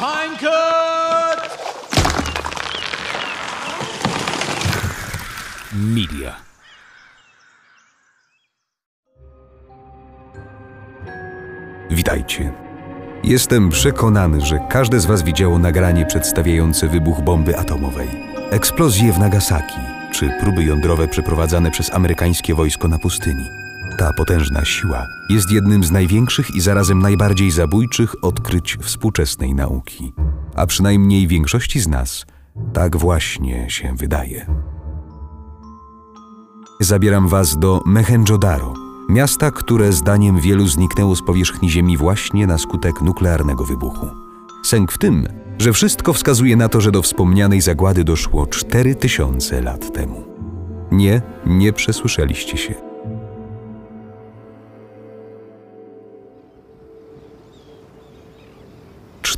Pinecut! Media. Witajcie. Jestem przekonany, że każde z Was widziało nagranie przedstawiające wybuch bomby atomowej, eksplozję w Nagasaki czy próby jądrowe przeprowadzane przez amerykańskie wojsko na pustyni. Ta potężna siła jest jednym z największych i zarazem najbardziej zabójczych odkryć współczesnej nauki. A przynajmniej większości z nas tak właśnie się wydaje. Zabieram Was do Mohenjo-Daro, miasta, które zdaniem wielu zniknęło z powierzchni Ziemi właśnie na skutek nuklearnego wybuchu. Sęk w tym, że wszystko wskazuje na to, że do wspomnianej zagłady doszło 4000 lat temu. Nie, nie przesłyszeliście się.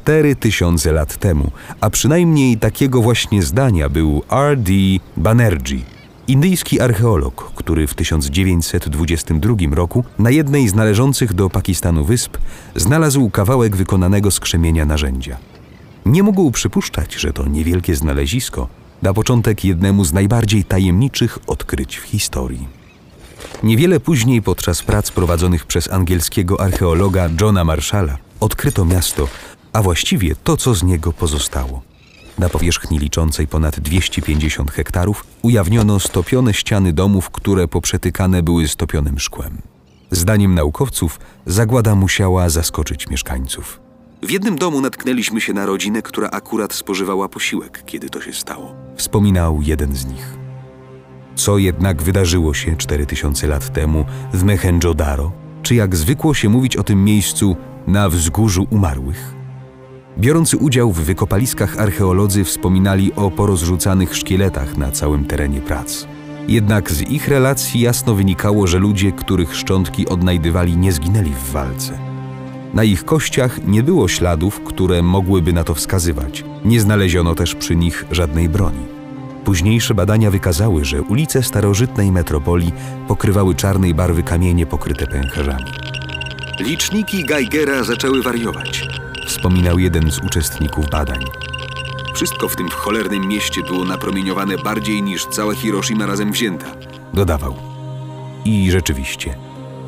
Cztery tysiące lat temu, a przynajmniej takiego właśnie zdania był R.D. Banerjee, indyjski archeolog, który w 1922 roku na jednej z należących do Pakistanu wysp znalazł kawałek wykonanego z krzemienia narzędzia. Nie mógł przypuszczać, że to niewielkie znalezisko da początek jednemu z najbardziej tajemniczych odkryć w historii. Niewiele później, podczas prac prowadzonych przez angielskiego archeologa Johna Marshalla, odkryto miasto, a właściwie to, co z niego pozostało. Na powierzchni liczącej ponad 250 hektarów ujawniono stopione ściany domów, które poprzetykane były stopionym szkłem. Zdaniem naukowców zagłada musiała zaskoczyć mieszkańców. W jednym domu natknęliśmy się na rodzinę, która akurat spożywała posiłek, kiedy to się stało. Wspominał jeden z nich. Co jednak wydarzyło się 4000 lat temu w Mohenjo-Daro, czy jak zwykło się mówić o tym miejscu na wzgórzu umarłych? Biorący udział w wykopaliskach archeolodzy wspominali o porozrzucanych szkieletach na całym terenie prac. Jednak z ich relacji jasno wynikało, że ludzie, których szczątki odnajdywali, nie zginęli w walce. Na ich kościach nie było śladów, które mogłyby na to wskazywać. Nie znaleziono też przy nich żadnej broni. Późniejsze badania wykazały, że ulice starożytnej metropolii pokrywały czarnej barwy kamienie pokryte pęcherzami. Liczniki Geigera zaczęły wariować, wspominał jeden z uczestników badań. Wszystko w tym cholernym mieście było napromieniowane bardziej niż cała Hiroshima razem wzięta, dodawał. I rzeczywiście,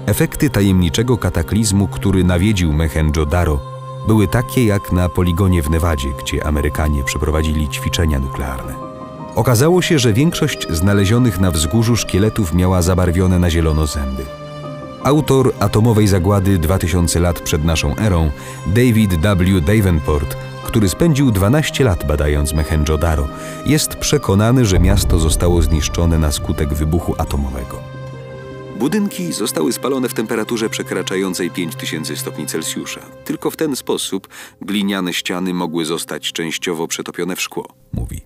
efekty tajemniczego kataklizmu, który nawiedził Mohenjo-Daro, były takie jak na poligonie w Nevadzie, gdzie Amerykanie przeprowadzili ćwiczenia nuklearne. Okazało się, że większość znalezionych na wzgórzu szkieletów miała zabarwione na zielono zęby. Autor atomowej zagłady 2000 lat przed naszą erą, David W. Davenport, który spędził 12 lat badając Mohenjo-Daro, jest przekonany, że miasto zostało zniszczone na skutek wybuchu atomowego. Budynki zostały spalone w temperaturze przekraczającej 5000 stopni Celsjusza. Tylko w ten sposób gliniane ściany mogły zostać częściowo przetopione w szkło, mówi.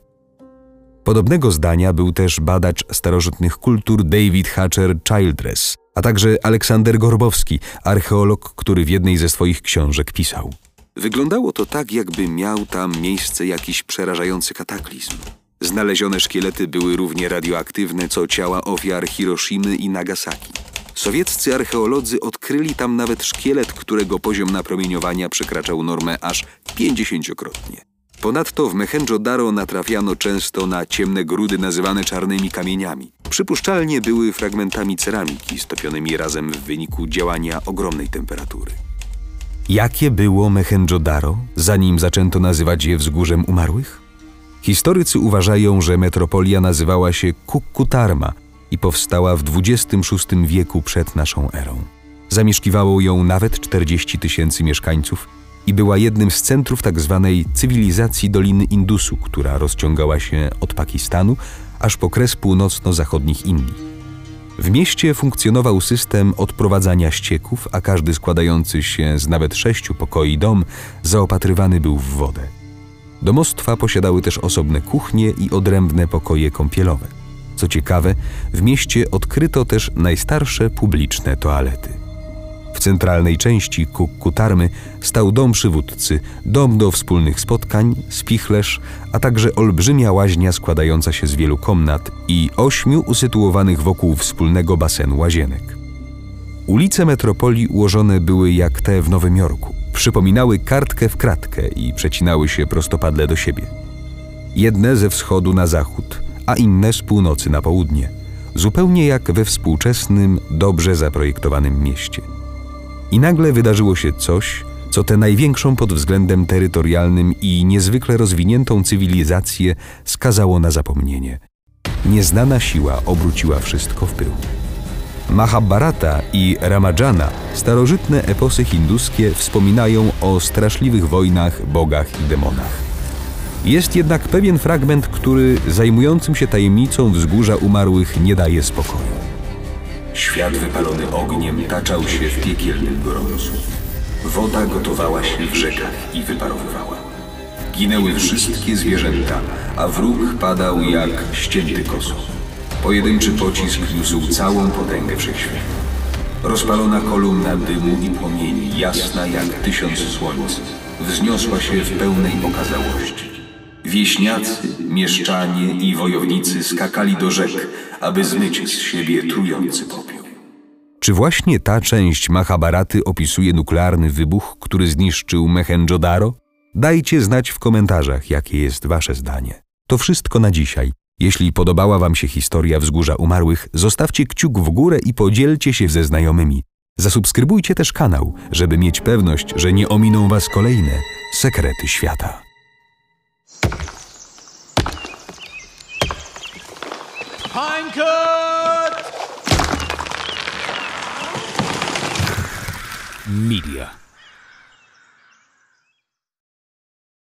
Podobnego zdania był też badacz starożytnych kultur David Hatcher Childress, a także Aleksander Gorbowski, archeolog, który w jednej ze swoich książek pisał. Wyglądało to tak, jakby miał tam miejsce jakiś przerażający kataklizm. Znalezione szkielety były równie radioaktywne co ciała ofiar Hiroshimy i Nagasaki. Sowieccy archeolodzy odkryli tam nawet szkielet, którego poziom napromieniowania przekraczał normę aż 50-krotnie. Ponadto w Mohenjo-Daro natrafiano często na ciemne grudy nazywane czarnymi kamieniami. Przypuszczalnie były fragmentami ceramiki stopionymi razem w wyniku działania ogromnej temperatury. Jakie było Mohenjo-Daro, zanim zaczęto nazywać je wzgórzem umarłych? Historycy uważają, że metropolia nazywała się Kukkutarma i powstała w XXVI wieku przed naszą erą. Zamieszkiwało ją nawet 40 tysięcy mieszkańców i była jednym z centrów tzw. Tak cywilizacji Doliny Indusu, która rozciągała się od Pakistanu aż po kres północno-zachodnich Indii. W mieście funkcjonował system odprowadzania ścieków, a każdy składający się z nawet sześciu pokoi dom zaopatrywany był w wodę. Domostwa posiadały też osobne kuchnie i odrębne pokoje kąpielowe. Co ciekawe, w mieście odkryto też najstarsze publiczne toalety. W centralnej części Kukkutarmy stał dom przywódcy, dom do wspólnych spotkań, spichlerz, a także olbrzymia łaźnia składająca się z wielu komnat i ośmiu usytuowanych wokół wspólnego basenu łazienek. Ulice metropolii ułożone były jak te w Nowym Jorku, przypominały kartkę w kratkę i przecinały się prostopadle do siebie. Jedne ze wschodu na zachód, a inne z północy na południe, zupełnie jak we współczesnym, dobrze zaprojektowanym mieście. I nagle wydarzyło się coś, co tę największą pod względem terytorialnym i niezwykle rozwiniętą cywilizację skazało na zapomnienie. Nieznana siła obróciła wszystko w pył. Mahabharata i Ramajana, starożytne eposy hinduskie, wspominają o straszliwych wojnach, bogach i demonach. Jest jednak pewien fragment, który zajmującym się tajemnicą wzgórza umarłych nie daje spokoju. Świat wypalony ogniem taczał się w piekielnym gorącu. Woda gotowała się w rzekach i wyparowywała. Ginęły wszystkie zwierzęta, a wróg padał jak ścięty koso. Pojedynczy pocisk niósł całą potęgę wszechświata. Rozpalona kolumna dymu i płomieni, jasna jak tysiąc słońc, wzniosła się w pełnej okazałości. Wieśniacy, mieszczanie i wojownicy skakali do rzek, aby zmyć z siebie trujący popiół. Czy właśnie ta część Mahabharaty opisuje nuklearny wybuch, który zniszczył Mehendżodaro? Dajcie znać w komentarzach, jakie jest wasze zdanie. To wszystko na dzisiaj. Jeśli podobała wam się historia Wzgórza Umarłych, zostawcie kciuk w górę i podzielcie się ze znajomymi. Zasubskrybujcie też kanał, żeby mieć pewność, że nie ominą was kolejne sekrety świata. Media.